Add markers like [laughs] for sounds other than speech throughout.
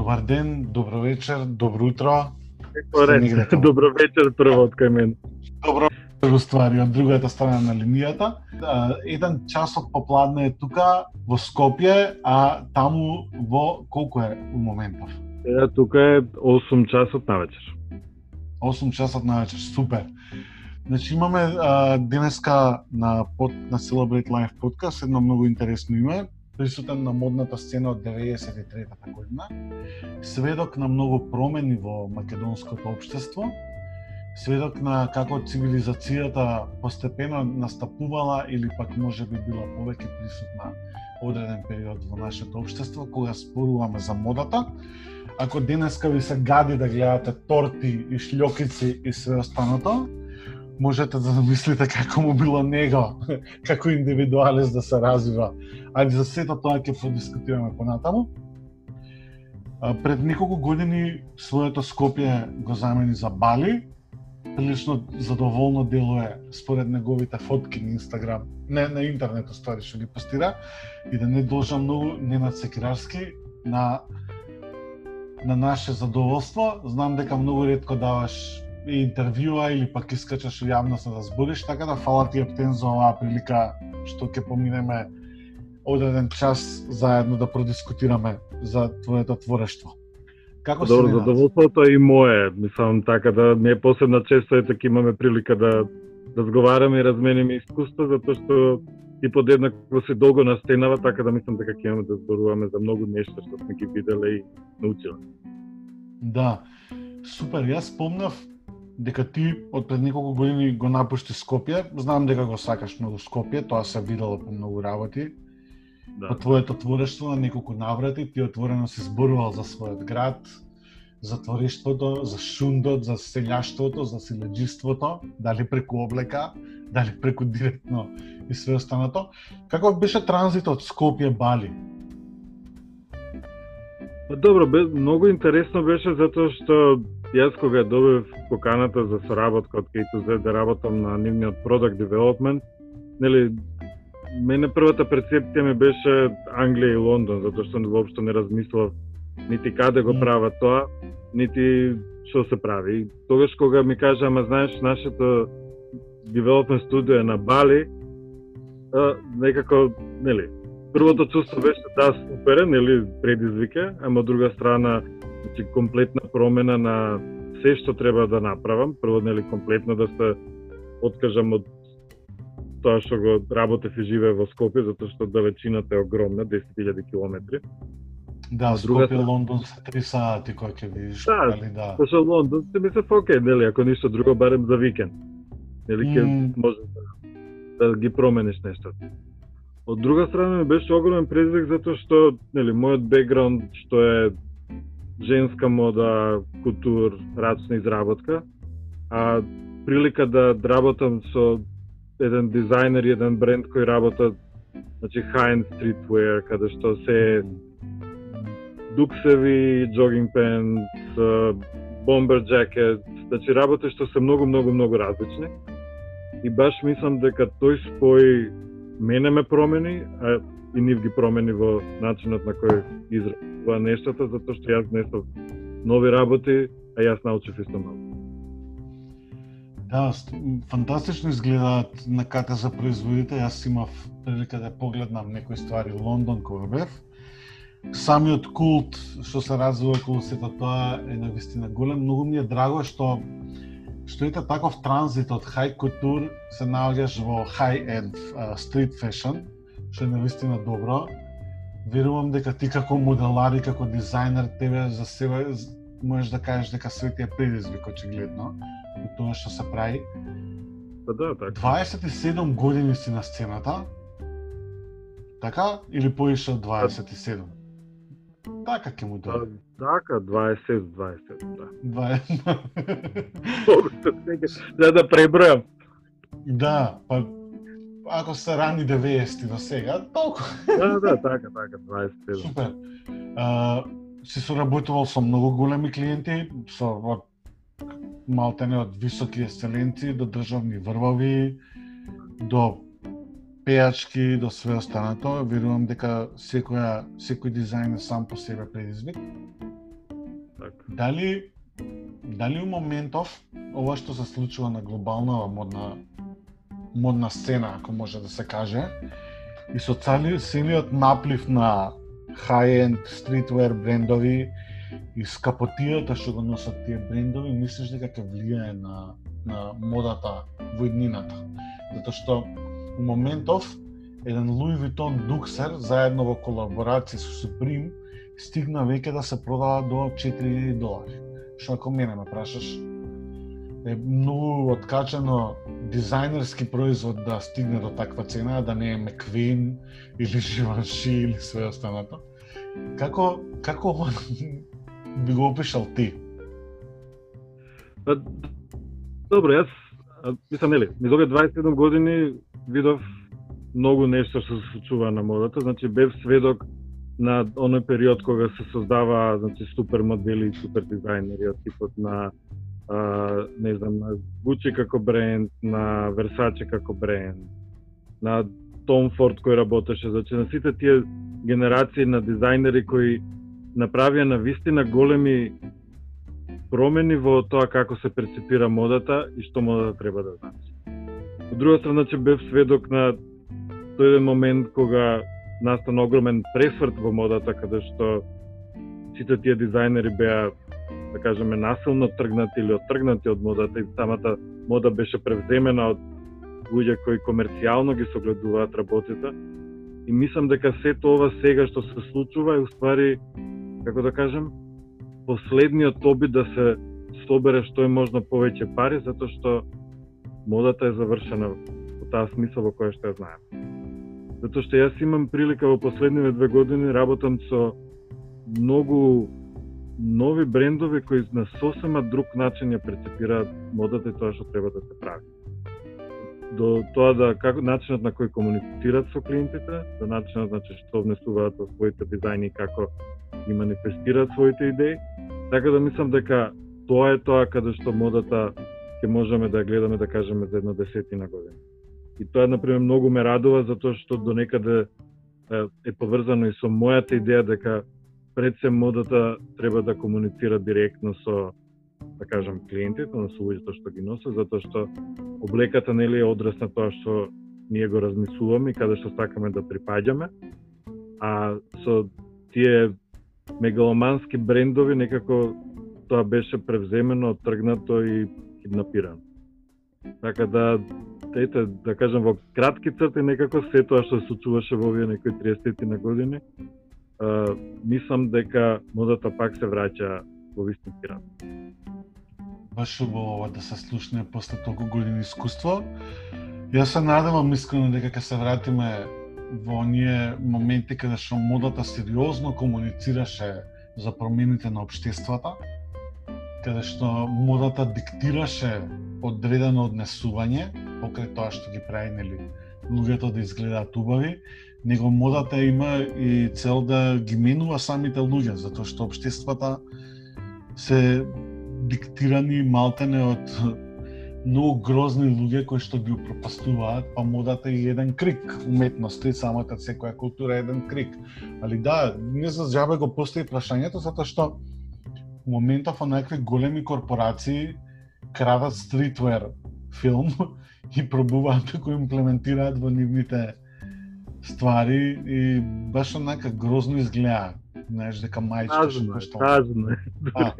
добар ден, добро вечер, добро утро. [laughs] Добро вечер прво од кај мен. Добро вечер, ствари, од другата страна на линијата. Еден часот попладне е тука во Скопје, а таму во колку е у моментов? Сега тука е 8 часот на вечер. 8 часот на вечер, супер. Значи имаме а, денеска на под, на Celebrate Life подкаст едно многу интересно име, присутен на модната сцена од 93-та година, сведок на многу промени во македонското општество, сведок на како цивилизацијата постепено настапувала или пак може би била повеќе присутна одреден период во нашето општество, кога споруваме за модата. Ако денеска ви се гади да гледате торти и шлјокици и све останато, можете да замислите како му било него, [laughs] како индивидуалист да се развива. Ајде за сето тоа ќе подискутираме понатаму. Пред неколку години своето Скопје го замени за Бали. Прилично задоволно делува според неговите фотки на Инстаграм, не на интернет ствари што ги постира и да не должа многу не на Секирарски на на наше задоволство. Знам дека многу ретко даваш интервјуа или пак искачаш јавност да збориш, така да фала ти Ептен за оваа прилика што ќе поминеме одреден час заедно да продискутираме за твоето творештво. Како Добро, си задоволството е и мое. Мислам така да не е посебна често ете ќе имаме прилика да да зговараме и размениме искуства затоа што и подеднакво се долго настенава, така да мислам дека ќе имаме да зборуваме за многу нешта што сме ги виделе и научиле. Да. Супер, јас спомнав дека ти од пред неколку години го напушти Скопје. Знам дека го сакаш многу Скопје, тоа се видело по многу работи. Да. По твоето творештво на неколку наврати ти отворено си зборувал за својот град, за творештвото, за шундот, за селјаштвото, за силеџиството, дали преку облека, дали преку директно и све останато. Како беше транзитот Скопје Бали? Па добро, бе, многу интересно беше затоа што Јас кога добив поканата за соработка од K2Z да работам на нивниот product development, нели мене првата перцепција ми беше Англија и Лондон, затоа што воопшто не размислав нити каде го прават тоа, нити што се прави. И тогаш кога ми кажа, ама знаеш, нашето development студио е на Бали, а, некако, нели, првото чувство беше да супер, нели, предизвика, ама од друга страна Значи, комплетна промена на се што треба да направам. Прво, нели, комплетно да се откажам од тоа што го работев и живее во Скопје, затоа што далечината е огромна, 10.000 километри. Да, друга Скопје, Лондон се три сати кој ќе видиш, да, али да. Пошто Лондон се мисле окей, нели, ако ништо друго барем за викенд. Нели ќе mm. може да, да ги промениш нештата. Од друга страна ми беше огромен предизвик затоа што нели мојот бекграунд што е женска мода, култур, рачна изработка, а прилика да работам со еден дизајнер и еден бренд кој работат значи high-end streetwear, каде што се дуксеви, джогинг пенс, бомбер джакет, значи работи што се многу, многу, многу различни. И баш мислам дека тој спој мене ме промени, а и нив ги промени во начинот на кој изразува нештата, затоа што јас внесов нови работи, а јас научив исто малку. Да, фантастично изгледаат на ката за производите. Јас имав прилика да погледнам некои ствари во Лондон кога бев. Самиот култ што се развива околу сето тоа е на вистина голем. Многу ми е драго што што ете таков транзит од хай култур се наоѓаш во хай енд стрит фешн што е навистина добро. Верувам дека ти како моделар и како дизајнер тебе за себе можеш да кажеш дека све ти е предизвик очигледно и тоа што се прави. Па да, така. 27 години си на сцената. Така или поише од 27? Така ќе му дојде. Така, 20, 20, да. 20. За [laughs] да пребројам. Да, па ако се рани 90 до сега, толку. Да, да, така, така, 25. Супер. А, си соработувал со многу големи клиенти, со од малтене од високи ексцеленци до државни врвови, до пејачки, до све останато. Верувам дека секоја, секој дизајн е сам по себе предизвик. дали дали у моментов ова што се случува на глобална модна модна сцена, ако може да се каже, и со цели целиот наплив на high-end streetwear брендови и скапотијата што го носат тие брендови, мислиш дека ќе влијае на на модата во иднината. Затоа што у моментов еден Louis Vuitton Duxer заедно во колаборација со Supreme стигна веќе да се продава до 4000 долари. Што ако мене ме прашаш, е многу откачено дизајнерски производ да стигне до таква цена, да не е Меквин или Живанши или све останато. Како како [laughs] би го опишал ти? Па, добро, јас мислам нели, низ овие 27 години видов многу нешто што се случува на модата, значи бев сведок на оној период кога се создава значи супер модели и супер дизајнери од типот на а, не знам на Gucci како бренд, на Versace како бренд, на Tom Ford кој работеше, значи на сите тие генерации на дизајнери кои направија на вистина големи промени во тоа како се перцепира модата и што модата треба да значи. Од друга страна, че бев сведок на тој еден момент кога настана огромен пресврт во модата, каде што сите тие дизајнери беа, да кажеме, насилно тргнати или оттргнати од модата и самата мода беше превземена од луѓе кои комерцијално ги согледуваат работите. И мислам дека сето ова сега што се случува е уствари, како да кажем, последниот обид да се собере што е можно повеќе пари, затоа што модата е завршена во таа смисла во која што ја знаем. Затоа што јас имам прилика во последниве две години работам со многу нови брендови кои на сосема друг начин ја прецепираат модата и тоа што треба да се прави. До тоа да како начинот на кој комуницираат со клиентите, до начинот значи што внесуваат во своите дизајни како ги манифестираат своите идеи, така да мислам дека тоа е тоа каде што модата ќе можеме да гледаме да кажеме за една десетина година. И тоа например многу ме радува затоа што до некаде е поврзано и со мојата идеја дека пред се модата треба да комуницира директно со да кажам клиентите, на со луѓето што ги носат, затоа што облеката нели е одрас на тоа што ние го размислуваме и каде што сакаме да припаѓаме. А со тие мегаломански брендови некако тоа беше превземено, тргнато и киднапирано. Така да, ете, да кажам, во кратки црти некако се тоа што се случуваше во овие некои 30 на години, мислам дека модата пак се враќа во вистински рад. Баш убаво да се слушне после толку години искуство. Јас се надевам искрено дека ќе се вратиме во оние моменти каде што модата сериозно комуницираше за промените на обштествата, каде што модата диктираше одредено однесување покрај тоа што ги прави нели луѓето да изгледаат убави, него модата има и цел да ги менува самите луѓе, затоа што обштествата се диктирани малтене од многу грозни луѓе кои што ги пропастуваат, па модата е еден крик, уметноста и самата секоја култура е еден крик. Али да, не за джабе го постои прашањето, затоа што у моментов онакви големи корпорации крадат стритвер филм [laughs] и пробуваат да го имплементираат во нивните ствари и баш онака грозно изгледа. Знаеш дека мајчка што коштала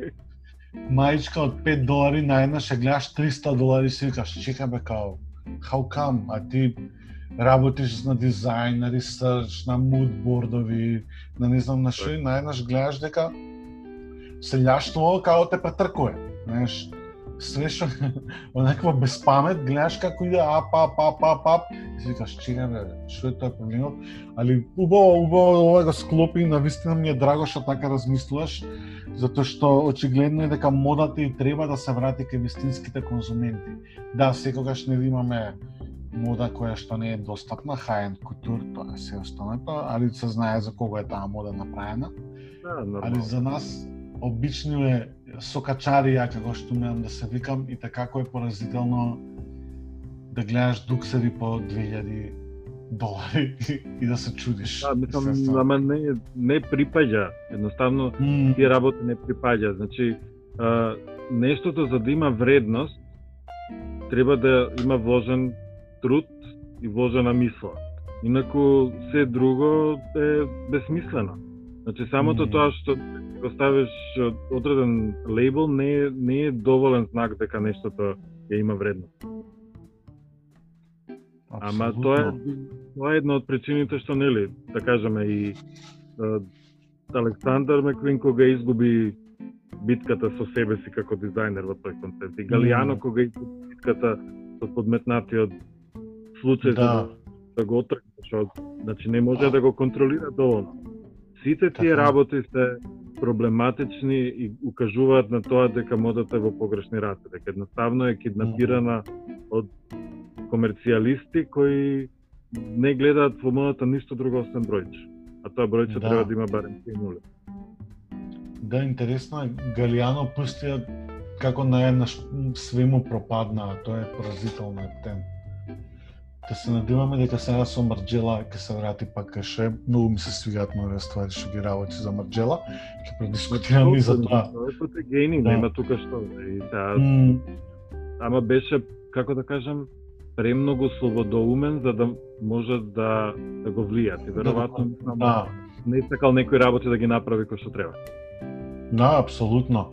мајчка од 5 долари на една ще гледаш 300 долари си викаш, чека бе као, how come, а ти работиш на дизајн, на ресърч, на мудбордови, на не знам на што и најнаш гледаш дека селјаштво као те претркуе. Знаеш, што [laughs] онаква безпамет, гледаш како иде ап, ап, ап, ап, ап, и си викаш, чека бе, што е тоа проблемот? Али убаво, убаво ова го склопи, на вистина ми е драго што така размислуваш, затоа што очигледно е дека модата и треба да се врати кај вистинските конзументи. Да, секогаш не имаме мода која што не е достапна, high-end култур, тоа се останато, али се знае за кого е таа мода направена. Да, али за нас обично е сокачарија како што умеам да се викам и така како е поразително да гледаш дуксери по 2000 долари [laughs] и да се чудиш. Да, мислам, ама не, не припаѓа. Едноставно, mm. тие работи не припаѓа. Значи, а, нештото за да има вредност, треба да има вложен труд и вложена мисла. Инаку се друго е безсмислено. Значи самото mm. тоа што го ставиш одреден лейбл не е, не е доволен знак дека нештото ја има вредност. Ама тоа е тоа е една од причините што нели, да кажеме и uh, Александар Меквин кога изгуби битката со себе си како дизајнер во тој концепт. И Галијано mm. кога изгуби битката со подметнатиот случај да. да, да го отргне, што значи не може да го контролира доволно. Сите тие така. работи се проблематични и укажуваат на тоа дека модата е во погрешни раце, дека едноставно е киднапирана од комерцијалисти кои не гледаат во модата ништо друго освен бројче. А тоа бројче да. треба да има барем 3 нули. Да, интересно е. Галијано пустија како на една свему пропадна, тоа е поразително ептен. Да се надеваме дека сега со Марджела ќе се врати пак каше. Многу ми се свигаат нови ствари што ги работи за Марджела. Ќе продискутираме и за тоа. Тоа е гени, да. нема тука што. И сега, mm. Ама беше, како да кажам, премногу слободоумен за да може да, да го влијат. И веројатно да, да. не сакал некои работи да ги направи кој што треба. Да, апсолутно.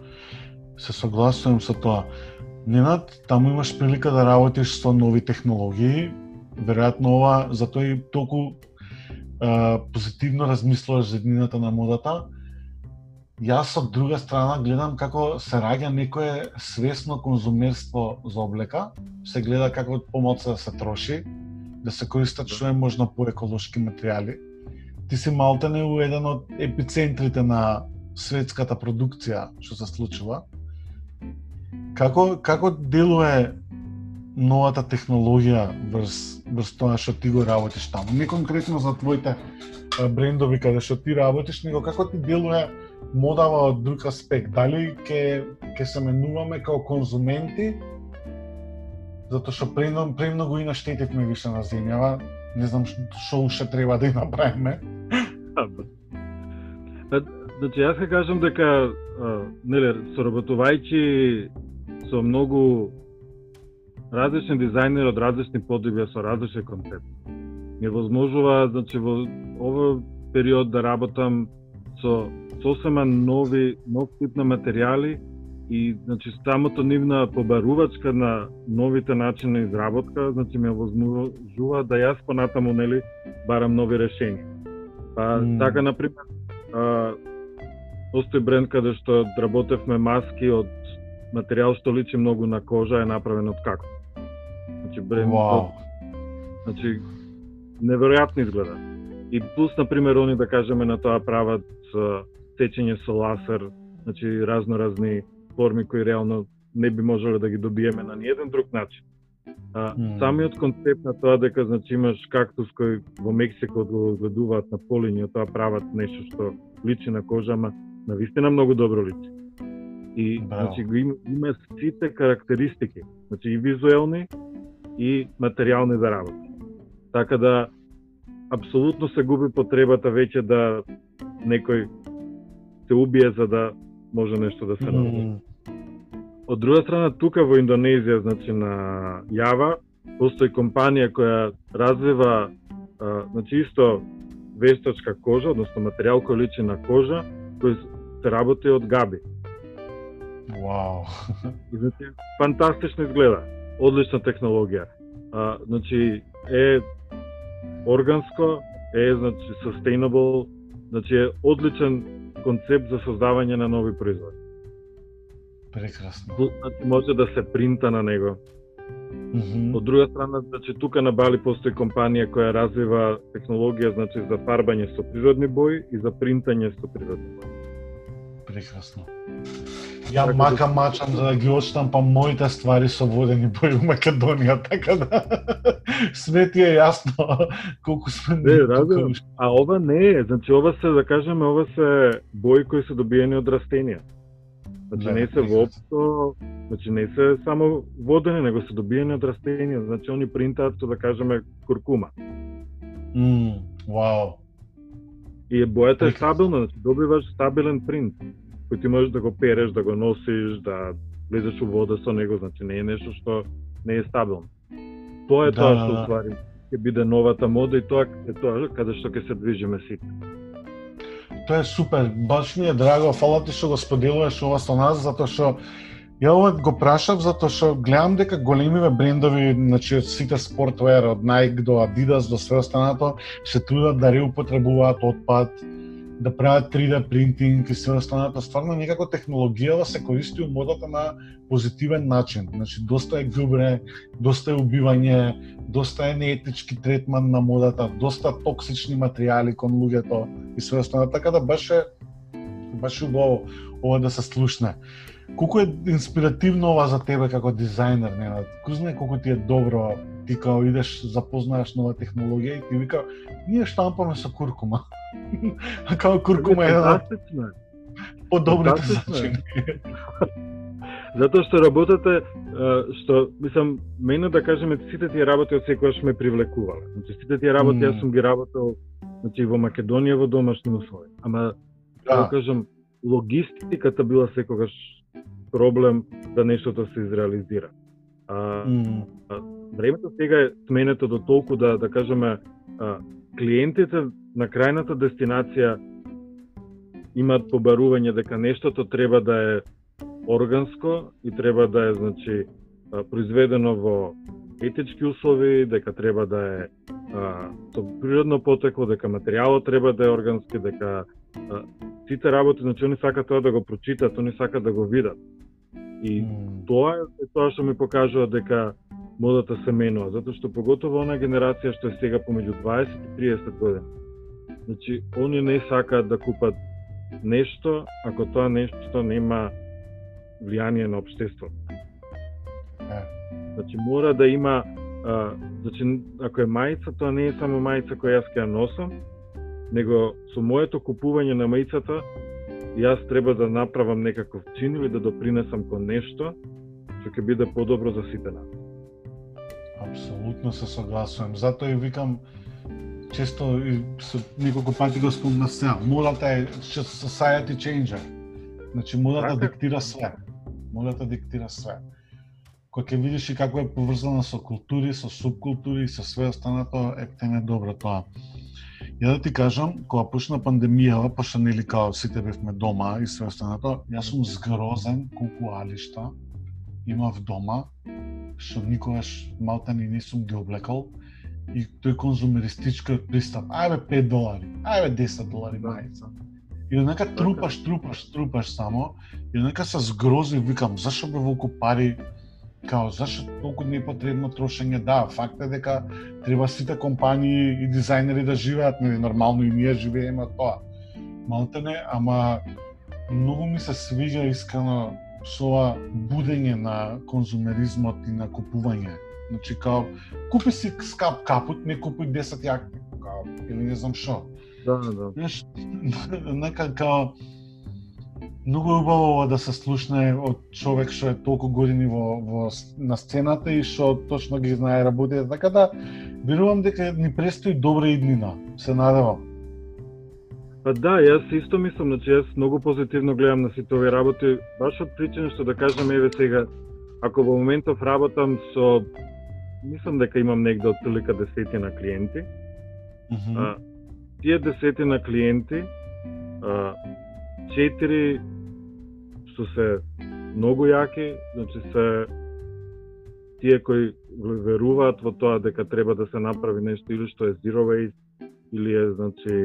Се согласувам со тоа. Ненад, таму имаш прилика да работиш со нови технологии. Веројатно ова затоа и толку а, позитивно размислуваш за днината на модата Јас од друга страна гледам како се раѓа некое свесно конзумерство за облека, се гледа како помоца да се троши, да се користат што е можно по еколошки материјали. Ти си малтене у еден од епицентрите на светската продукција што се случува. Како како делува новата технологија врз врз тоа што ти го работиш таму? Не конкретно за твоите брендови каде што ти работиш, него како ти делува модава од друг аспект. Дали ќе ќе се менуваме како конзументи затоа што премногу, премногу и наштетивме више на земјава, не знам што уште треба да и направиме. Значи, јас ќе кажам дека, нели, соработувајќи со многу различни дизајнери од различни подоби со различни концепти, ми возможува, значи, во овој период да работам со сосема нови, нов тип на материјали и значи самото нивна побарувачка на новите начини на изработка, значи ме возможува да јас понатаму нели барам нови решенија. Па mm. така на пример а, постои бренд каде што работевме маски од материјал што личи многу на кожа е направен од како. Значи бренд wow. значи неверојатно изгледа. И плюс на пример они да кажеме на тоа прават течење со ласер, значи разно разни форми кои реално не би можеле да ги добиеме на ниеден друг начин. А, mm. Самиот концепт на тоа дека значи имаш кактус кој во Мексико го гледуваат на полиња, тоа прават нешто што личи на кожа, ама на вистина многу добро личи. И Браво. значи го има, има сите карактеристики, значи и визуелни и материјални за работа. Така да апсолутно се губи потребата веќе да некој се убие за да може нешто да се направи. Од друга страна, тука во Индонезија, значи на Јава, постои компанија која развива, а, значи исто вештачка кожа, односно материјал кој личи на кожа, кој се работи од габи. Вау. И, значи, фантастично изгледа. Одлична технологија. А, значи, е органско, е значи sustainable, значи е одличен концепт за создавање на нови производи. Прекрасно. Значи може да се принта на него. Mm -hmm. Од друга страна, значи тука на Бали постои компанија која развива технологија значи за фарбање со природни бои и за принтање со природни бои. Прекрасно. Ја така мака да... мачам за да ги па моите ствари со водени бои у Македонија, [laughs] така да све ти е јасно [laughs] колку сме не, разбирам. А ова не е, значи ова се да кажеме ова се бои кои се добиени од растенија. Значи да, не се воопшто, значи не се само водени, него се добиени од растенија, значи они принтаат што да кажеме куркума. Mm, вау. И бојата е стабилна, значи добиваш стабилен принт, кој ти можеш да го переш, да го носиш, да влезеш у вода со него, значи не е нешто што не е стабилно. Тоа е Да, тоа да, што да. уствари ќе биде новата мода и тоа е тоа каде што ќе се движиме сите. Тоа е супер. Баш ми е драго, фала ти што го споделуваш ова со нас, затоа што ја ова го прашав затоа што гледам дека големиве брендови, значи од сите спортвер, од Nike до Adidas до све останато, се трудат да реупотребуваат отпад, да прават 3D принтинг и се останато. Стварно некако технологијава да се користи у модата на позитивен начин. Значи доста е губре, доста е убивање, доста е неетички третман на модата, доста токсични материјали кон луѓето и се останато, така да беше баш убаво ова да се слушне. Колку е инспиративно ова за тебе како дизајнер, Ненад? Кој знае колку ти е добро, ти као идеш, запознаеш нова технологија и ти вика, ние штампаме со куркума а као куркума е подобрите зачини. [laughs] Затоа што работата, што, мислам, мене да кажеме, сите тие работи од секојаш ме привлекувале. Значи, сите тие работи, јас сум ги работел значи, во Македонија во домашни услови. Ама, да. Да. кажам, логистиката била секогаш проблем да нештото се изреализира. А, М, времето сега е сменето до толку да да кажеме а, клиентите на крајната дестинација имаат побарување дека нештото треба да е органско и треба да е значи произведено во етички услови, дека треба да е а, со природно потекло, дека материјалот треба да е органски, дека а, сите работи, значи они сакаат тоа да го прочитат, они сакаат да го видат. И м, тоа е тоа што ми покажува дека модата се менува, затоа што поготово она генерација што е сега помеѓу 20 и 30 години. Значи, они не сакаат да купат нешто ако тоа нешто нема влијание на општеството. Е. Значи мора да има а, значи ако е мајца, тоа не е само мајца која јас ќе ја носам, него со моето купување на мајцата јас треба да направам некаков чин или да допринесам кон нешто што ќе биде подобро за сите нас. Апсолутно се согласувам. Затоа и викам често и со неколку пати го спомнав сега. Модата е society changer. Значи модата Така. диктира све. Модата диктира све. Кога ќе видиш и како е поврзана со култури, со субкултури и со све останато, епте не добро тоа. Ја да ти кажам, кога почна пандемијава, пошто нели као сите бевме дома и све останато, јас сум згрозен колку алишта имав дома, што никогаш малтани не сум ги облекал и тој конзумеристичкиот пристап. Ајбе 5 долари, ајбе 10 долари мајца. И однака трупаш, трупаш, трупаш само и однака се згрози викам зашо бе волку пари као зашо толку непотребно трошење да факт е дека треба сите компании и дизајнери да живеат нели нормално и ние живееме тоа малтене ама многу ми се свиѓа искрено со ова будење на конзумеризмот и на купување. Значи као купи си скап капут, не купуј 10 јакни, као или не знам што. Да, да. Знаеш, [laughs] нека као многу е убаво ова да се слушне од човек што е толку години во, во на сцената и што точно ги знае работите, така да верувам дека ни престои добра иднина. Се надевам. Па да, јас исто мислам, значи јас многу позитивно гледам на сите овие работи, баш од причина што да кажам еве сега, ако во моментов работам со мислам дека имам негде од прилика десетина клиенти, Мгм. а, тие десетина клиенти, а, четири што се многу јаки, значи се тие кои веруваат во тоа дека треба да се направи нешто или што е zero waste или е значи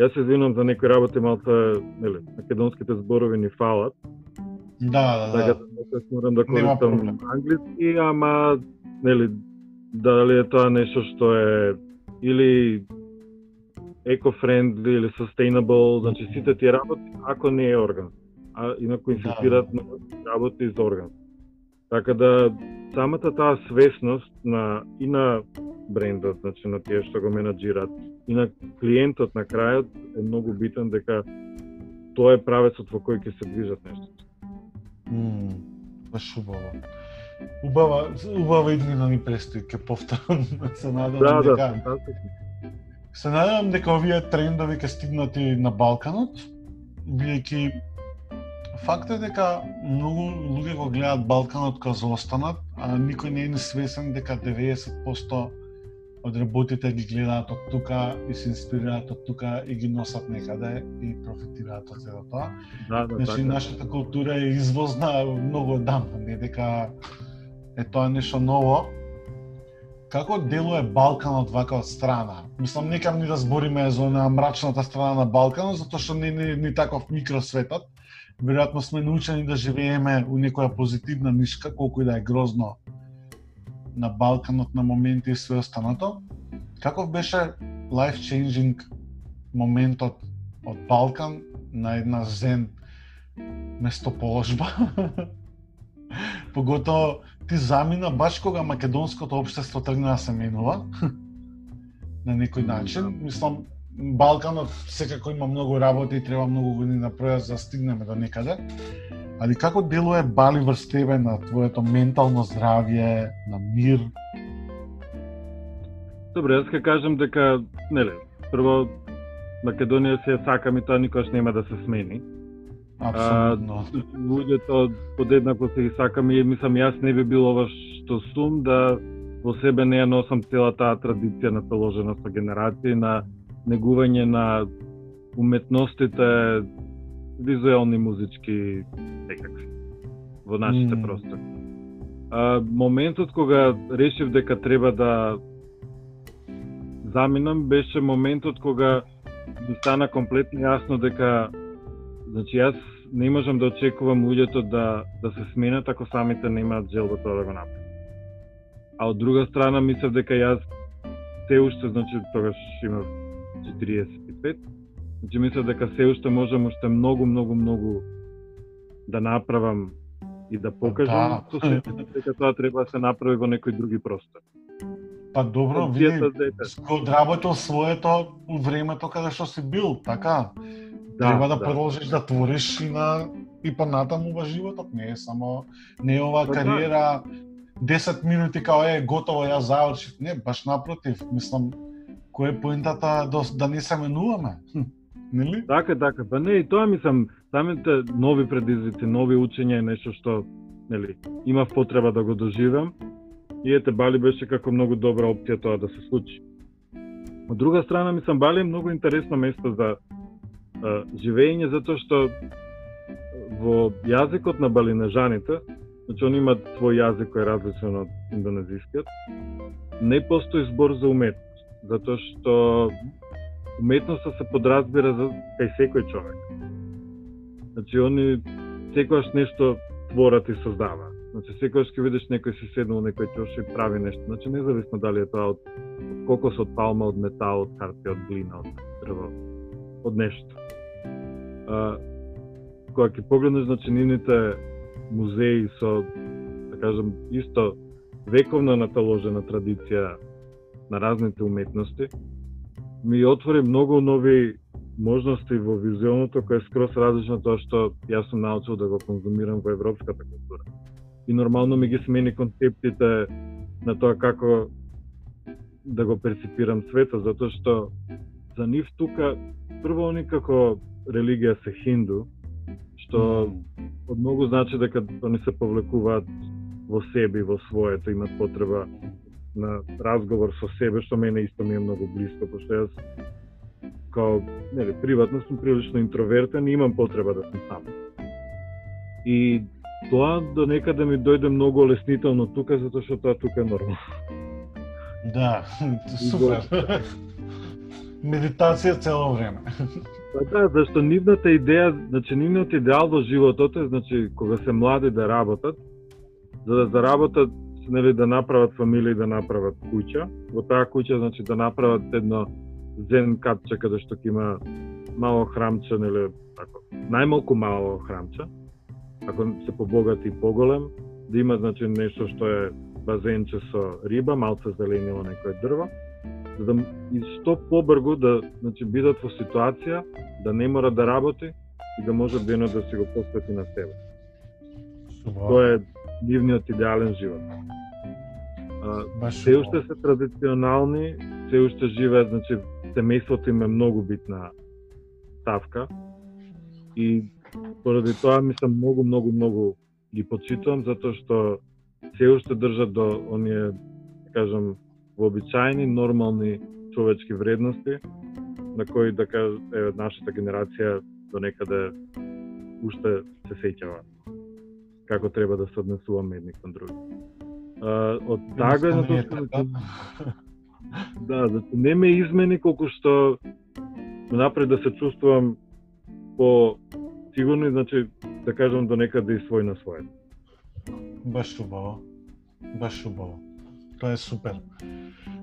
јас се извинувам за некои работи малку нели македонските зборови ни фалат Да, да, така да. да морам да користам англиски ама нели дали е тоа нешто што е или eco-friendly или sustainable, значи сите тие работи, ако не е орган. А инаку инсистираат на работи за орган. Така да самата таа свесност на и на брендот, значи на тие што го менаџираат, и на клиентот на крајот е многу битен дека тоа е правецот во кој ќе се движат нештото. Мм, баш убаво. Убава, убава иднина ни престои, ќе повторам, [laughs] се надевам Да, да, дека фантастично. Се надевам дека овие трендови ќе стигнат и на Балканот, бидејќи факт е дека многу луѓе го гледаат Балканот како заостанат, а никој не е ни свесен дека 90% од работите ги гледаат од тука и се инспирираат од тука и ги носат некаде и профитираат од цело тоа. Да, да, значи, така. нашата култура е извозна многу одамна, не дека е тоа нешто ново, Како делува Балканот вака од страна? Мислам, некам ни да збориме за на мрачната страна на Балканот, затоа што не ни, ни таков микросветот. Веројатно сме научени да живееме у некоја позитивна нишка, колку и да е грозно на Балканот на моменти и све останато. Каков беше life changing моментот од Балкан на една зен местоположба? [laughs] Поготово ти замина баш кога македонското општество тргна да се менува [laughs] на некој начин. Мислам, Балканот секако има многу работи и треба многу години да проја за да стигнеме до некаде. Али како делува Бали врз тебе на твоето ментално здравје, на мир? Добре, јас ќе кажам дека, нели, прво Македонија се сакам и тоа никош нема да се смени. Апсолутно. луѓето подеднакво се ги сакам и мислам јас не би бил ова што сум да во себе не ја носам цела таа традиција наталожена со генерации на негување на уметностите визуелни, музички, секакви во нашите Mm. простори. А, моментот кога решив дека треба да заминам беше моментот кога ми стана комплетно јасно дека значи јас не можам да очекувам луѓето да да се сменат ако самите немаат желба тоа да го направат. А од друга страна мислев дека јас се уште значи тогаш имав 45 значи мислев дека се уште можам уште многу многу многу да направам и да покажам Да. со се дека тоа треба да се направи во некој други простор. Па добро, види, за ете. го своето у времето каде што си бил, така? Треба да, продолжиш да твориш и на и понатаму во животот, не е само не е оваа Па да. кариера 10 минути као е готово ја завршив, не, баш напротив, мислам кој е поентата да, да не се менуваме? Нели? Така, така. Па не, и тоа мислам, самите нови предизвици, нови учења е нешто што, нели, имав потреба да го доживам. И ете, Бали беше како многу добра опција тоа да се случи. Од друга страна, мислам, Бали е многу интересно место за а, живење, затоа што во јазикот на балинежаните, значи они имаат свој јазик кој е различен од индонезискиот, не постои збор за уметност, затоа што уметноста се подразбира за кај секој човек. Значи, они секогаш нешто творат и создава. Значи, секогаш ќе видиш некој си седнал некој чош и прави нешто. Значи, независно дали е тоа од, од кокос, од палма, од метал, од хартија, од глина, од дрво, од нешто. А, кога ќе погледнеш, значи, нивните музеи со, да кажем, исто вековна наталожена традиција на разните уметности, ми отвори многу нови можности во визуелното кој е скрос различно тоа што јас сум научил да го конзумирам во европската култура. И нормално ми ги смени концептите на тоа како да го перципирам светот, затоа што за нив тука прво они како религија се хинду, што од многу значи дека они се повлекуваат во себе во своето, имат потреба на разговор со себе, што мене исто ми е многу близко, пошто јас као, нели, приватно сум прилично интровертен и имам потреба да сум сам. И тоа до некаде ми дојде многу олеснително тука, затоа што тоа тука е нормално. Да, [laughs] супер. Медитација цело време. Па да, зашто нивната идеја, значи нивниот идеал во животот е, значи, кога се млади да работат, за да заработат, нели, да направат фамилија и да направат куќа. Во таа куќа, значи, да направат едно зен катче каде што ќе има мало храмче, нели, тако, најмалку мало храмче, ако се побогати и поголем, да има, значи, нешто што е базенче со риба, малце зеленило некое дрво, за да и што побргу да значи бидат во ситуација да не мора да работи и да може денот да си го посвети на себе. Тоа е нивниот идеален живот. А, Баш се уште се традиционални, се уште живеат, значи семејството им е многу битна ставка. И поради тоа мислам многу многу многу ги почитувам затоа што се уште држат до оние да кажам вообичаени нормални човечки вредности на кои да кажа е, нашата генерација до некаде уште се сеќава како треба да се однесуваме едни кон други. А, од таа гледна точка така. да, значи не ме измени колку што напред да се чувствувам по сигурно, значи, да кажам до некаде и свој на свој. Баш убаво. Баш убаво. Тоа е супер.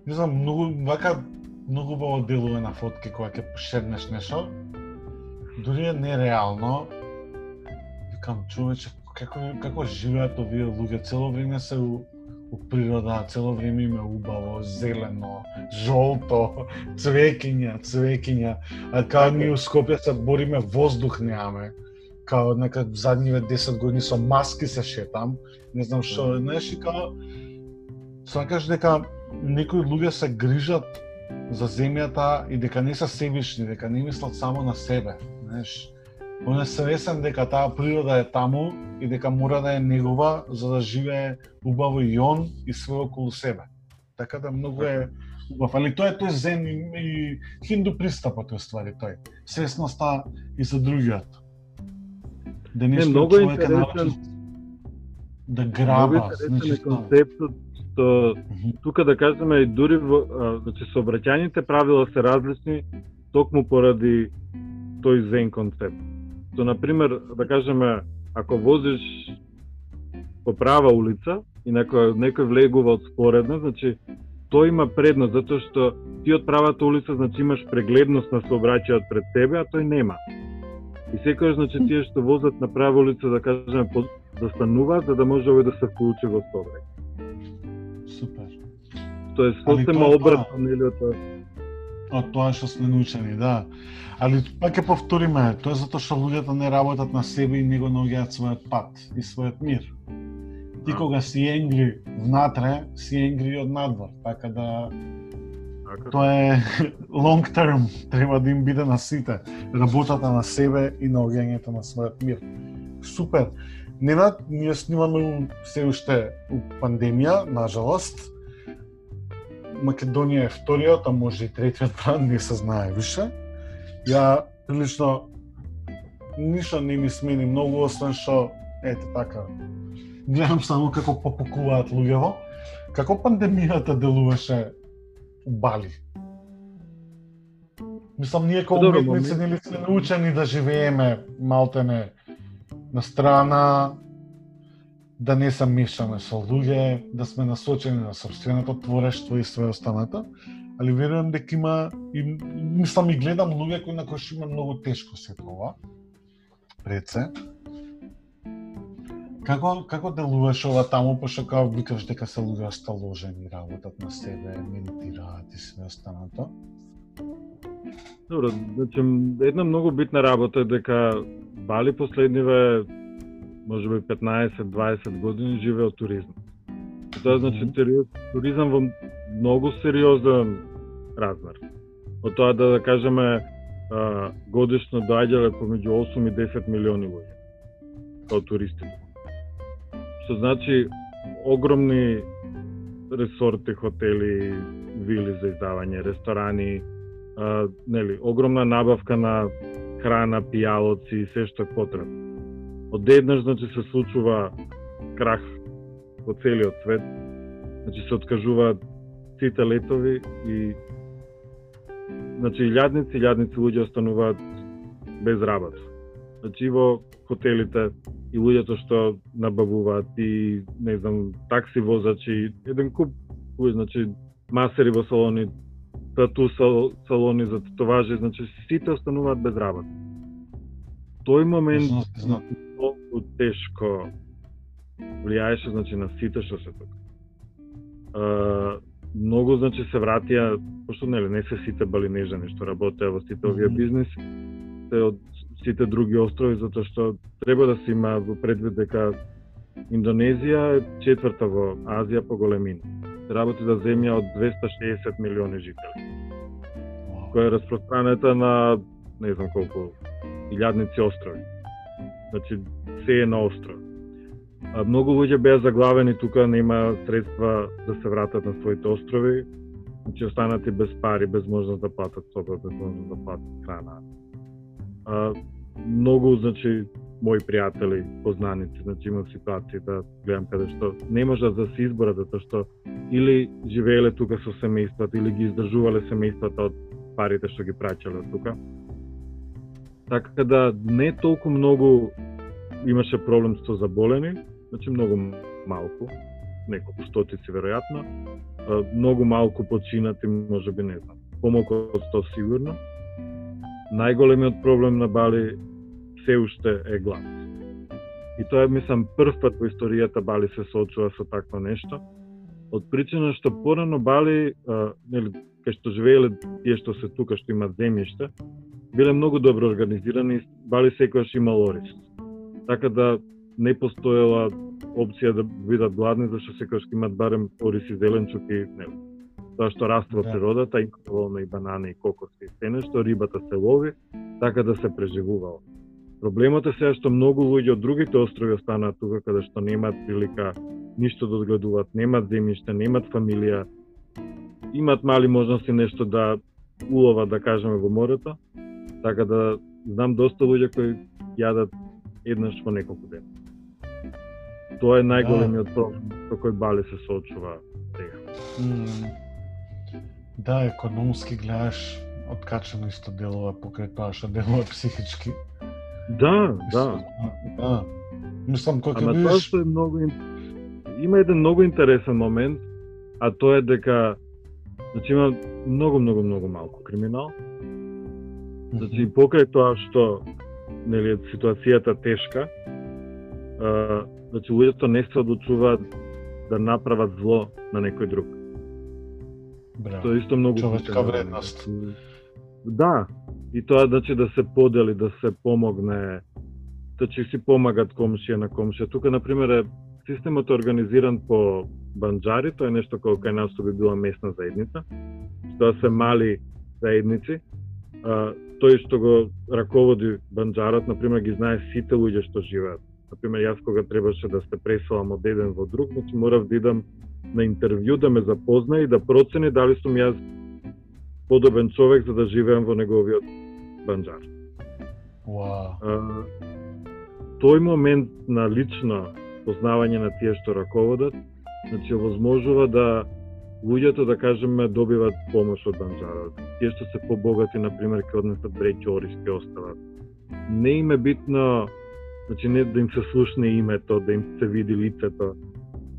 Не знам, многу, вака, многу убаво делува на фотки кога ќе пошернеш нешто. Дури е нереално. Викам, човече, како, како живеат овие луѓе, цело време се у, у природа, цело време им е убаво, зелено, жолто, [laughs] цвекиња, цвекиња, а као ние у Скопје се бориме воздух немаме. Као нека задниве 10 години со маски се шетам, не знам што, знаеш, и као сакаш дека некои луѓе се грижат за земјата и дека не се себични, дека не мислат само на себе, знаеш. Он е свесен дека таа природа е таму и дека мора да е негова за да живее убаво и он и све околу себе. Така да многу е убав. Али тоа е тој зен и, и хинду пристапот е ствари тој. Свесноста и за другиот. Да не, многу интересен да граба. Е концептот што тука да кажеме и дури во, значи сообраќајните правила се различни токму поради тој зен концепт. Што на пример да кажеме ако возиш по права улица и некој, некој влегува од споредна, значи тој има предност, затоа што ти од правата улица значи имаш прегледност на сообраќајот пред тебе, а тој нема. И секојаш значи тие што возат на права улица да кажеме застануваат за да може овој да се вклучи во сообраќај. Супер. Тоа е сосема обратно нели од од тоа што сме научени, да. Али пак ќе повториме, тоа е затоа што луѓето не работат на себе и не го наоѓаат својот пат и својот мир. Ти кога си енгри внатре, си енгри од надвор, така да тоа е [laughs] long term, треба да им биде на сите, работата на себе и наоѓањето на својот мир. Супер. Ненад, ние снимаме се уште у пандемија, нажалост, Македонија е вториот, а може и третиот [laughs] бранд, не се знае више. Ја прилично ништо не ми смени многу, освен што, ете така, гледам само како попукуваат луѓево. Како пандемијата делуваше у Бали? Мислам, ние како уметници нели сме научени да живееме малтене на страна, да не се мешаме со луѓе, да сме насочени на собственото творештво и све останато, али верувам дека има и мислам и гледам луѓе кои на кои што има многу тешко се тоа. Пред се. Како како делуваш ова таму пошто како викаш дека се луѓе осталожени, работат на себе, медитираат и све останато? Добро, значи една многу битна работа е дека Бали последниве може би 15-20 години живее од туризм. Тоа значи туризам во многу сериозен размер. Од тоа да, да кажеме годишно доаѓале помеѓу 8 и 10 милиони луѓе како туристи. Што значи огромни ресорти, хотели, вили за издавање, ресторани, а, нели, огромна набавка на храна, пијалоци и се што е потребно одеднаш значи се случува крах во целиот свет. Значи се откажуваат сите летови и значи илјадници, илјадници луѓе остануваат без работа. Значи и во хотелите и луѓето што набавуваат и не знам такси возачи, еден куп значи масери во салони, тату салони за татоважи, значи сите остануваат без работа. Тој момент многу тешко влијаеше значи на сите што се тука. А, многу значи се вратија, пошто нели не се сите балинежани што работеа во сите овие бизнеси, се од сите други острови затоа што треба да се има во предвид дека Индонезија е четврта во Азија по големина. Се работи за земја од 260 милиони жители. која е распространета на не знам колку илјадници острови. Значи, се е на остров. А, многу луѓе беа заглавени тука, нема средства да се вратат на своите острови, значи останати без пари, без можност да платат соба, без можност да платат храна. А, многу, значи, мои пријатели, познаници, значи имам ситуации да гледам каде што не можат да се изборат затоа што или живееле тука со семејствата или ги издржувале семејствата од парите што ги праќале тука. Така да не толку многу имаше проблем со заболени, значи многу малку, неколку стотици веројатно, многу малку починати, може би не знам, помалку од 100 сигурно. Најголемиот проблем на Бали се уште е глад. И тоа е, мислам, прв пат во историјата Бали се соочува со такво нешто. Од причина што порано Бали, а, нели, кај што живееле тие што се тука, што има земјиште, биле многу добро организирани, Бали секојаш имал ориз. Така да не постоела опција да бидат гладни, зашто секојаш имат барем ориз и зеленчук и нели, тоа што расте во да. природата, и доволно и банани, и кокоси, и се нешто, рибата се лови, така да се преживувало. Проблемот е сега што многу луѓе од другите острови останаат тука каде што немаат прилика ништо да одгледуваат, немаат земјиште, немаат фамилија, имаат мали можности нешто да уловат, да кажеме, во морето. Така да знам доста луѓе кои јадат еднаш во неколку дена. Тоа е најголемиот да. проблем со кој Бали се соочува сега. Да, економски гледаш откачено исто делува покрај тоа што делува психички. Да, да. Да. Мислам кога Ама тоа што е многу има еден многу интересен момент, а тоа е дека значи има многу многу многу малку криминал. Значи покрај тоа што нели ситуацијата тешка, а, значи луѓето не се одлучуваат да направат зло на некој друг. Браво. Тоа е исто многу човечка вредност. Да, И тоа значи да се подели, да се помогне, значи си помагат комшија на комшија. Тука, например, е системот организиран по банджари, тоа е нешто кога кај нас би била местна заедница, тоа се мали заедници. А, тој што го раководи банджарот, например, ги знае сите луѓе што живеат. Например, јас кога требаше да се преселам од еден во друг, значи морав да идам на интервју да ме запознае и да процени дали сум јас подобен човек за да живеам во неговиот банџар. Wow. А, тој момент на лично познавање на тие што раководат, значи овозможува да луѓето да кажеме добиват помош од банџарот. Тие што се побогати на пример ќе однесат бреќи ориз ќе остават. Не им е битно значи не да им се слушне името, да им се види лицето,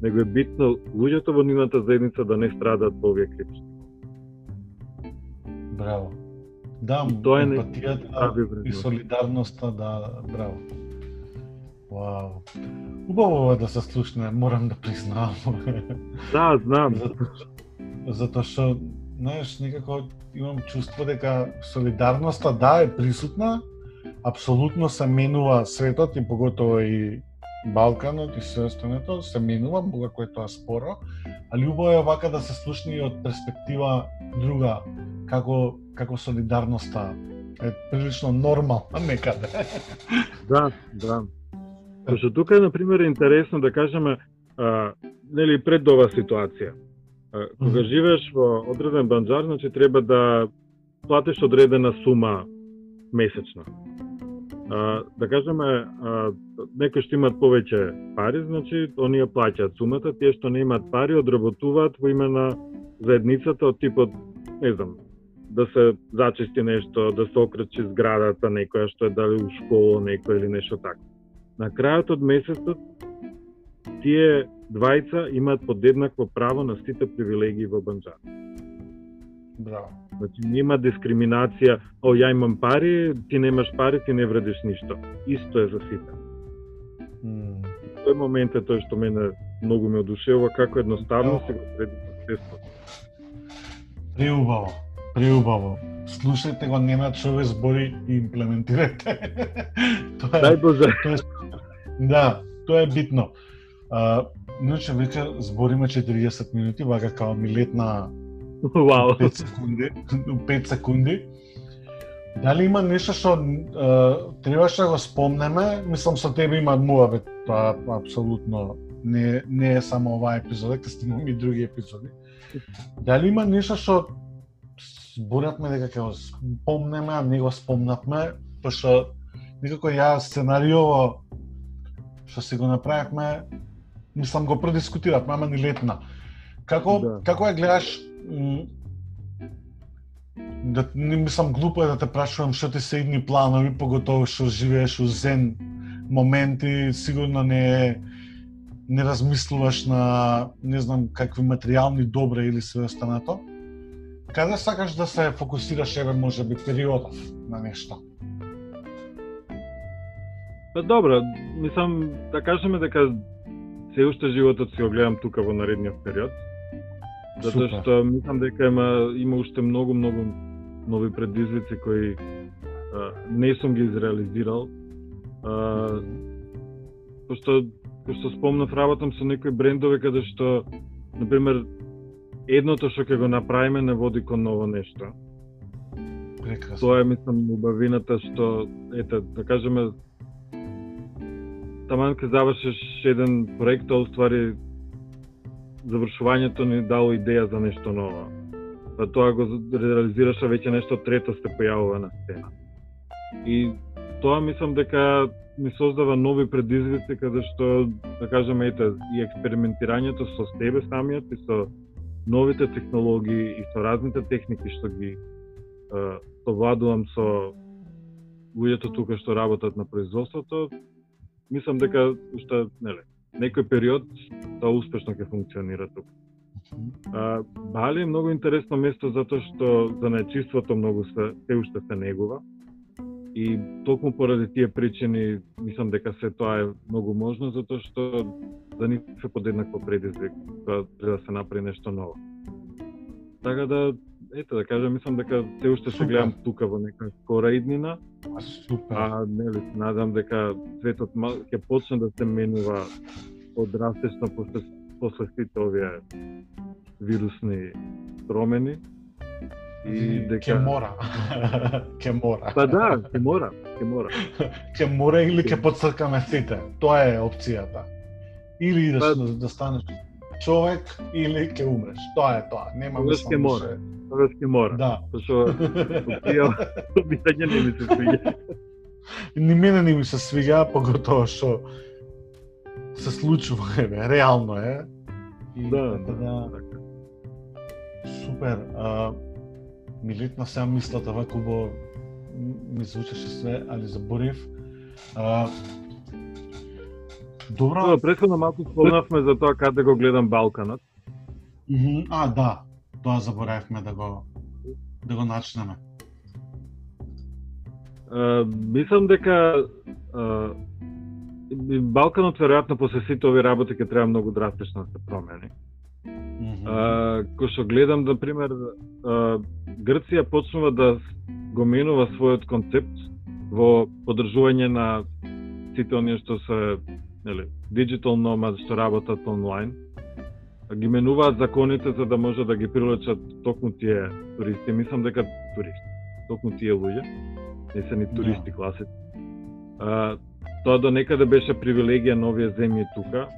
него е битно луѓето во нивната заедница да не страдат во овие критични Браво. Да, тоа е емпатијата и солидарноста, да, браво. Вау. Убаво е да се слушне, морам да признавам. [laughs] Да, знам. Затоа зато што, знаеш, некако имам чувство дека солидарноста, да, е присутна, апсолутно се менува светот и поготово и Балканот и се останато се менува, бога кој тоа споро, али убаво е вака да се слушне и од перспектива друга, како како солидарноста е прилично нормална некаде. [laughs] да, да. Зашто тука е, например, интересно да кажеме, а, нели, пред ова ситуација. А, кога живееш во одреден банџар, значи треба да платиш одредена сума месечно а, да кажеме, а, некои што имат повеќе пари, значи, оние плаќаат сумата, тие што не имаат пари, одработуваат во име на заедницата од типот, не знам, да се зачисти нешто, да се окрчи зградата некоја што е дали у школа некој или нешто така. На крајот од месецот тие двајца имаат подеднакво право на сите привилегии во Банџар. Браво. Значи нема дискриминација, о ја имам пари, ти немаш пари, ти не вредиш ништо. Исто е за сите. Mm. Тој момент е тој што мене многу ме одушевува како едноставно се го вреди процесот. Преубаво, преубаво. Слушајте го немат човек збори и имплементирате. [laughs] тоа е, Дај Боже. Тоа е, да, тоа е битно. А, иначе веќе збориме 40 минути, вака као милетна Вау. 5 секунди, 5 секунди. Дали има нешто што е, требаше да го спомнеме? Мислам со тебе има муабет, тоа апсолутно не, не е само оваа епизода, ќе снимаме и други епизоди. Дали има нешто што зборевме дека ќе го спомнеме, а не го спомнавме, пошто некако ја сценариово што си го направивме, мислам го продискутиравме, ама ни летна. Како Да. како ја гледаш да не мислам глупо е да те прашувам што ти се идни планови, поготово што живееш у зен моменти, сигурно не е не размислуваш на не знам какви материјални добра или све останато. Каде сакаш да се фокусираш еве можеби периодов на нешто? Па добро, мислам да кажеме дека се уште животот си го гледам тука во наредниот период. Затоа Супер. што мислам дека има има уште многу многу нови предизвици кои а, не сум ги изреализирал. А, пошто кој што спомнав работам со некои брендови каде што на пример едното што ќе го направиме не води кон ново нешто. Прекрасно. Тоа е мислам убавината што ете да кажеме таман ќе завршиш еден проект, а уствари завршувањето ни дало идеја за нешто ново. Па тоа го реализираш, а веќе нешто трето се појавува на сцена. И тоа мислам дека ми создава нови предизвици каде што, да кажеме, ете, и експериментирањето со себе самиот и со новите технологии и со разните техники што ги совладувам со луѓето тука што работат на производството, мислам дека уште неле, некој период тоа успешно ќе функционира тука. А, Бали е многу интересно место затоа што за најчиството многу се, се уште се негува. И токму поради тие причини, мислам дека се тоа е многу можно, затоа што за нив е подеднакво предизвик, тоа треба да се направи нешто ново. Така да, ете да кажам, мислам дека се уште се гледам тука во нека скора иднина, А, Супер. а нели, се надам дека светот ќе почне да се менува подрастично после, после сите овие вирусни промени. И дека... ќе мора. [laughs] ќе мора. Па да, ќе мора, ќе мора. [laughs] ќе мора или ќе подцркаме сите. Тоа е опцијата. Или Па- да, да станеш човек или ќе умреш. Тоа е тоа. Нема Тогаш ќе мора. Тогаш ќе мора. Да. Зашо опција обирање не ми се свиѓа. Ни мене не ми се свига, поготово што се случува, [laughs] еве, реално е. И Да, така да, така. Супер. А, ми летна сега мислата вако бо ми звучеше све, али заборив. А, добро. Тоа претходно малку спомнавме за тоа каде го гледам Балканот. Мгм, А, да. Тоа заборавивме да го да го начнеме. Uh, мислам дека uh, Балканот веројатно после сите овие работи ќе треба многу драстично да се промени. Мгм. Uh, кој што гледам, на пример, uh, Грција почнува да го менува својот концепт во подржување на сите оние што се нели, digital nomad што работат онлайн. Ги менуваат законите за да може да ги привлечат токму тие туристи. Мислам дека туристи, токму тие луѓе, не се ни туристи класици. А, тоа до некаде беше привилегија на овие земји тука.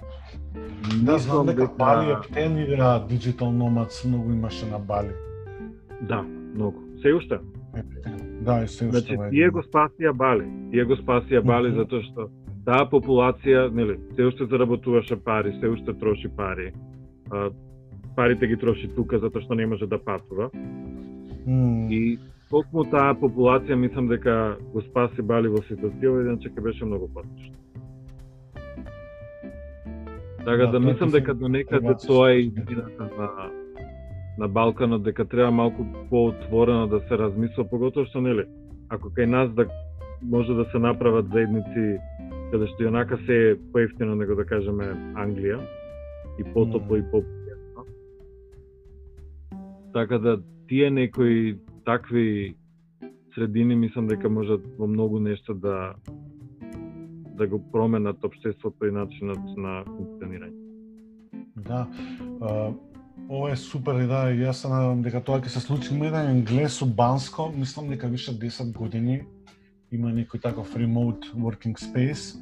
Да, знам дека Бали е да Digital Nomads многу имаше на Бали. Да, многу. Се уште. Да, и се уште Значи, тие го спасија Бали. Тие го спасија Бали затоа што таа популација, нели, се уште заработуваше пари, се уште троши пари. А, парите ги троши тука затоа што не може да патува. М, И токму таа популација мислам дека го спаси Бали во ситуација, иначе ќе беше многу потешно. Така Да, да, мислам дека до некаде тоа е идејата на на Балканот дека треба малку поотворено да се размисла, поготоа што нели, ако кај нас да може да се направат заедници каде што јонака се е поевтино него да кажеме Англија и потопло Мм. и попријатно. Така да тие некои такви средини мислам дека можат во многу нешто да да го променат општеството и начинот на функционирање. Да. А, ова е супер и јас се надевам дека тоа ќе се случи. Има еден англес у Банско, мислам дека више 10 години има некој таков remote working space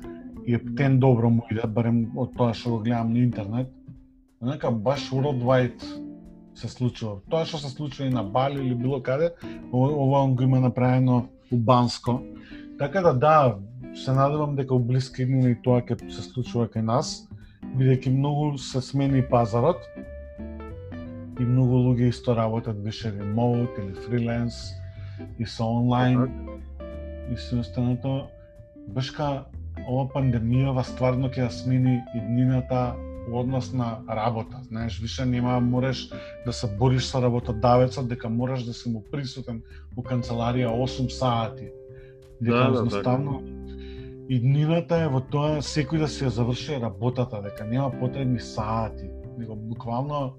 и е тен добро му иде, барем од тоа што го гледам на интернет. Нека баш worldwide се случува. Тоа што се случува и на Бали или било каде, ова он го има направено у Банско. Така да да, се надевам дека у блиска иднина и тоа ќе се случува кај нас, бидејќи многу се смени пазарот и многу луѓе исто работат више ремоут или фриленс и со онлайн и се останато бешка ова пандемијава стварно ќе ја смени иднината однос на работа. Знаеш, више нема можеш да се бориш со работодавецот дека можеш да си му присутен у канцеларија 8 сати. Дека да, едноставно да, да. иднината е во тоа секој да си ја заврши работата, дека нема потребни сати, него буквално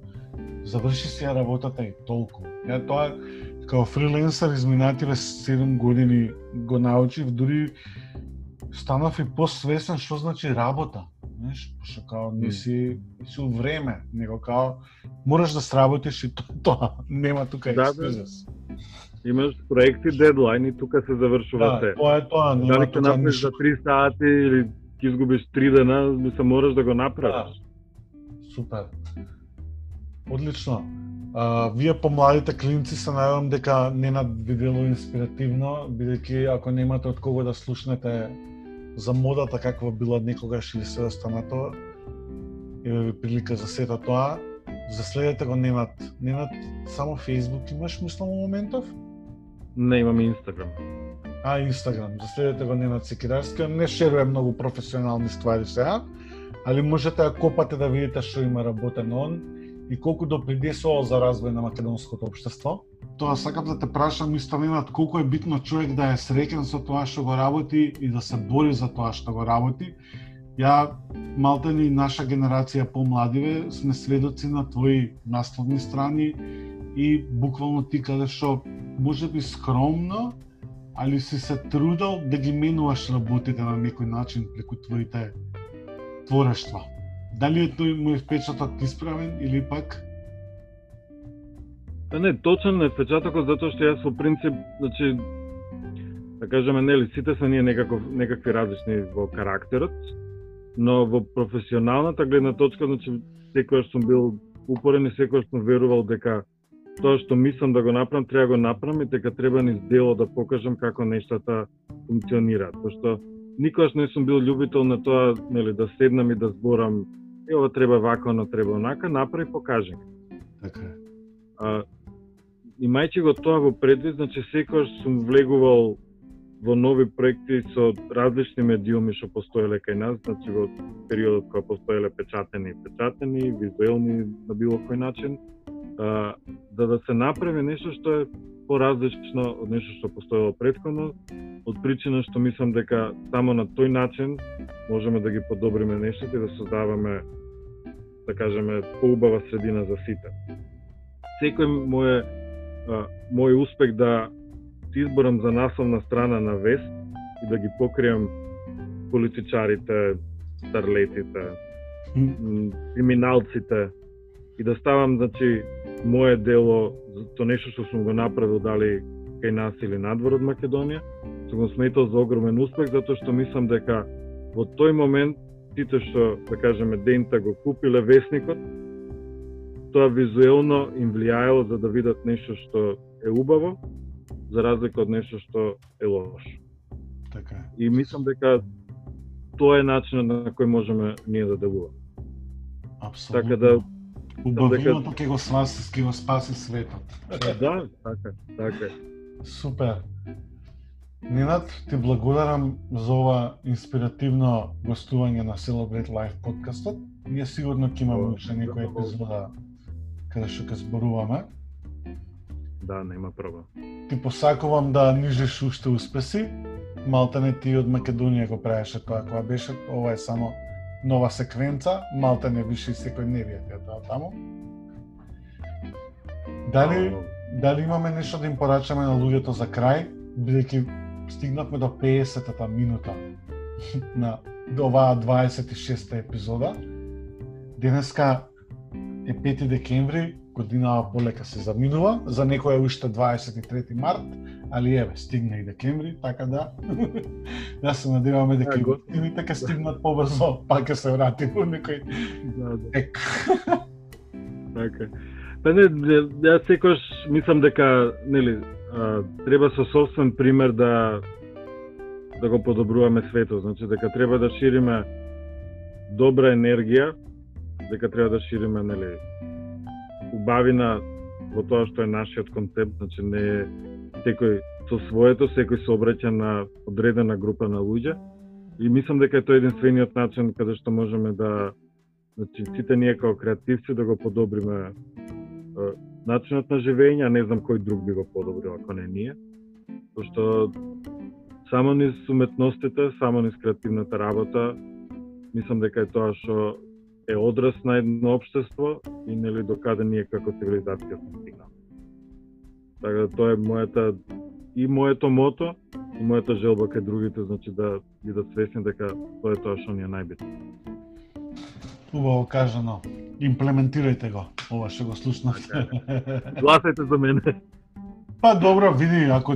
заврши си ја работата и толку. Ја тоа као фриленсер изминативе 7 години го научив, дури станав и посвесен што значи работа. Знаеш, пошто као не си, си време, него као мораш да сработиш и тоа, [laughs] тоа. нема тука да, експрес. Имаш проекти, дедлайни, тука се завршува да, се. тоа е тоа, нема Дали ќе направиш за 3 сати или ќе изгубиш 3 дена, се мораш да го направиш. Да. Супер. Одлично. А, вие помладите клинци се надевам дека не надвидело инспиративно, бидејќи ако немате од кого да слушнете за модата каква била некогаш или се останато, еве ви прилика за сето тоа. Заследете го Ненат. Ненат само Facebook имаш мислам во моментов? Не, имам Инстаграм. А, Инстаграм. Заследете го Ненат Секирарски. Не шерува многу професионални ствари сега, али можете да копате да видите што има работен он и колку да допринесува за развој на македонското општество. Тоа сакам да те прашам Ненат, колку е битно човек да е среќен со тоа што го работи и да се бори за тоа што го работи. Ја, малте ни наша генерација помладиве, сме сведоци на твои насловни страни и буквално ти каде што може би скромно, али си се трудал да ги менуваш работите на некој начин преку твоите творештва. Дали е тој е впечаток исправен или пак Па не, точен е впечатокот затоа што јас во принцип, значи да кажеме нели сите се ние некако некакви различни во карактерот, но во професионалната гледна точка, значи секогаш сум бил упорен и секогаш сум верувал дека тоа што мислам да го направам, треба да го направам и дека треба низ дело да покажам како нештата функционираат. Пошто никогаш не сум бил љубител на тоа, нели, да седнам и да зборам е ова треба вака, но треба онака, направи покажи. Така е. А, имајќи го тоа во предвид, значи секојаш сум влегувал во нови проекти со различни медиуми што постоеле кај нас, значи во периодот кога постоеле печатени и печатени, визуелни на било кој начин, а, да да се направи нешто што е поразлично од нешто што постоело предходно, од причина што мислам дека само на тој начин можеме да ги подобриме нештата и да создаваме да кажеме, поубава средина за сите. Секој мој, мој успех да се изборам за насловна страна на вест и да ги покријам политичарите, старлетите, криминалците и да ставам, значи, моје дело за нешто што сум го направил дали кај нас или надвор од Македонија, сум го сметал за огромен успех затоа што мислам дека во тој момент сите што, да кажеме, дента го купиле весникот, тоа визуелно им влијаело за да видат нешто што е убаво, за разлика од нешто што е лошо. Така И мислам дека тоа е начинот на кој можеме ние да делуваме. Апсолутно. Така да Убавиното ќе го спаси, ќе го спаси светот. Да, така, така. Супер. Ненад, ти благодарам за ова инспиративно гостување на Celebrate Life подкастот. Ние сигурно ќе имаме уште некој епизода каде што ќе зборуваме. Да, нема проблем. Ти посакувам да нижиш уште успеси. Малта не ти од Македонија го правеше тоа кога беше, ова е само нова секвенца, малта не више секој не ја тоа таму. Дали, дали имаме нешто да им порачаме на луѓето за крај, бидејќи стигнавме до 50-та минута [laughs] на до оваа 26-та епизода. Денеска е 5 декември, годинава полека се заминува, за некој е уште 23 март, али еве, стигна и декември, така да, [laughs] да се надеваме дека и годините ќе стигнат побрзо, па ќе се врати во некој Да, да. ек. [laughs] Така. Па не, јас секош мислам дека, нели, а, треба со собствен пример да да го подобруваме светот, значи дека треба да шириме добра енергија, дека треба да шириме, нели, убавина во тоа што е нашиот концепт, значи не е секој со своето, секој се обраќа на одредена група на луѓе. И мислам дека е тоа единствениот начин каде што можеме да значи сите ние како креативци да го подобриме е, начинот на живење, а не знам кој друг би го подобрил ако не ние. Пошто само низ уметностите, само низ креативната работа, мислам дека е тоа што е одраз на едно општество и нели докаде ние како цивилизација сме стигнали. Така да тоа е мојата и моето мото и мојата желба кај другите, значи да бидат свесни дека тоа е тоа што ни е најбитно. Убаво кажано. Имплементирајте го, ова што го слушнавте. Гласајте за мене. Па добро, види, ако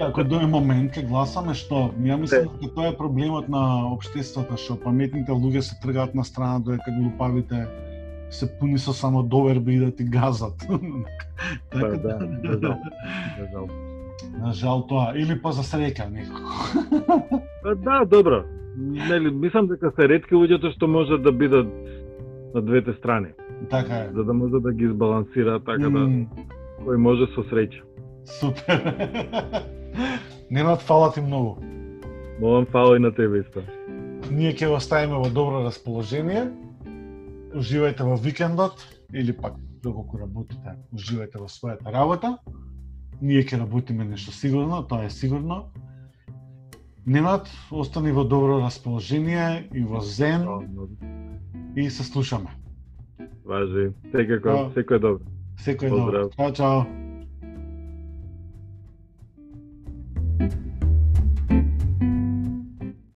ако дојде момент ќе гласаме што, ја мислам дека тоа е проблемот на општеството што паметните луѓе се тргаат на страна додека глупавите се пуни со само доверби и да ти газат. [laughs] Па така да, за жал. За жал. На жал тоа, или па за среќа некако. [laughs] Па да, добро. Нели, мислам дека се ретки луѓето што можат да бидат на двете страни, Така е. за да може да ги избалансира така да кој може со среќа. Супер. [laughs] Ненад, фала ти многу. Молам фала и на тебе исто. Ние ќе го ставиме во добро расположение. Уживајте во викендот или пак доколку работите, уживајте во својата работа. Ние ќе работиме нешто сигурно, тоа е сигурно. Ненад, остани во добро расположение и во зен и се слушаме. Важи. Секој е добро. Секој добро. Чао, чао.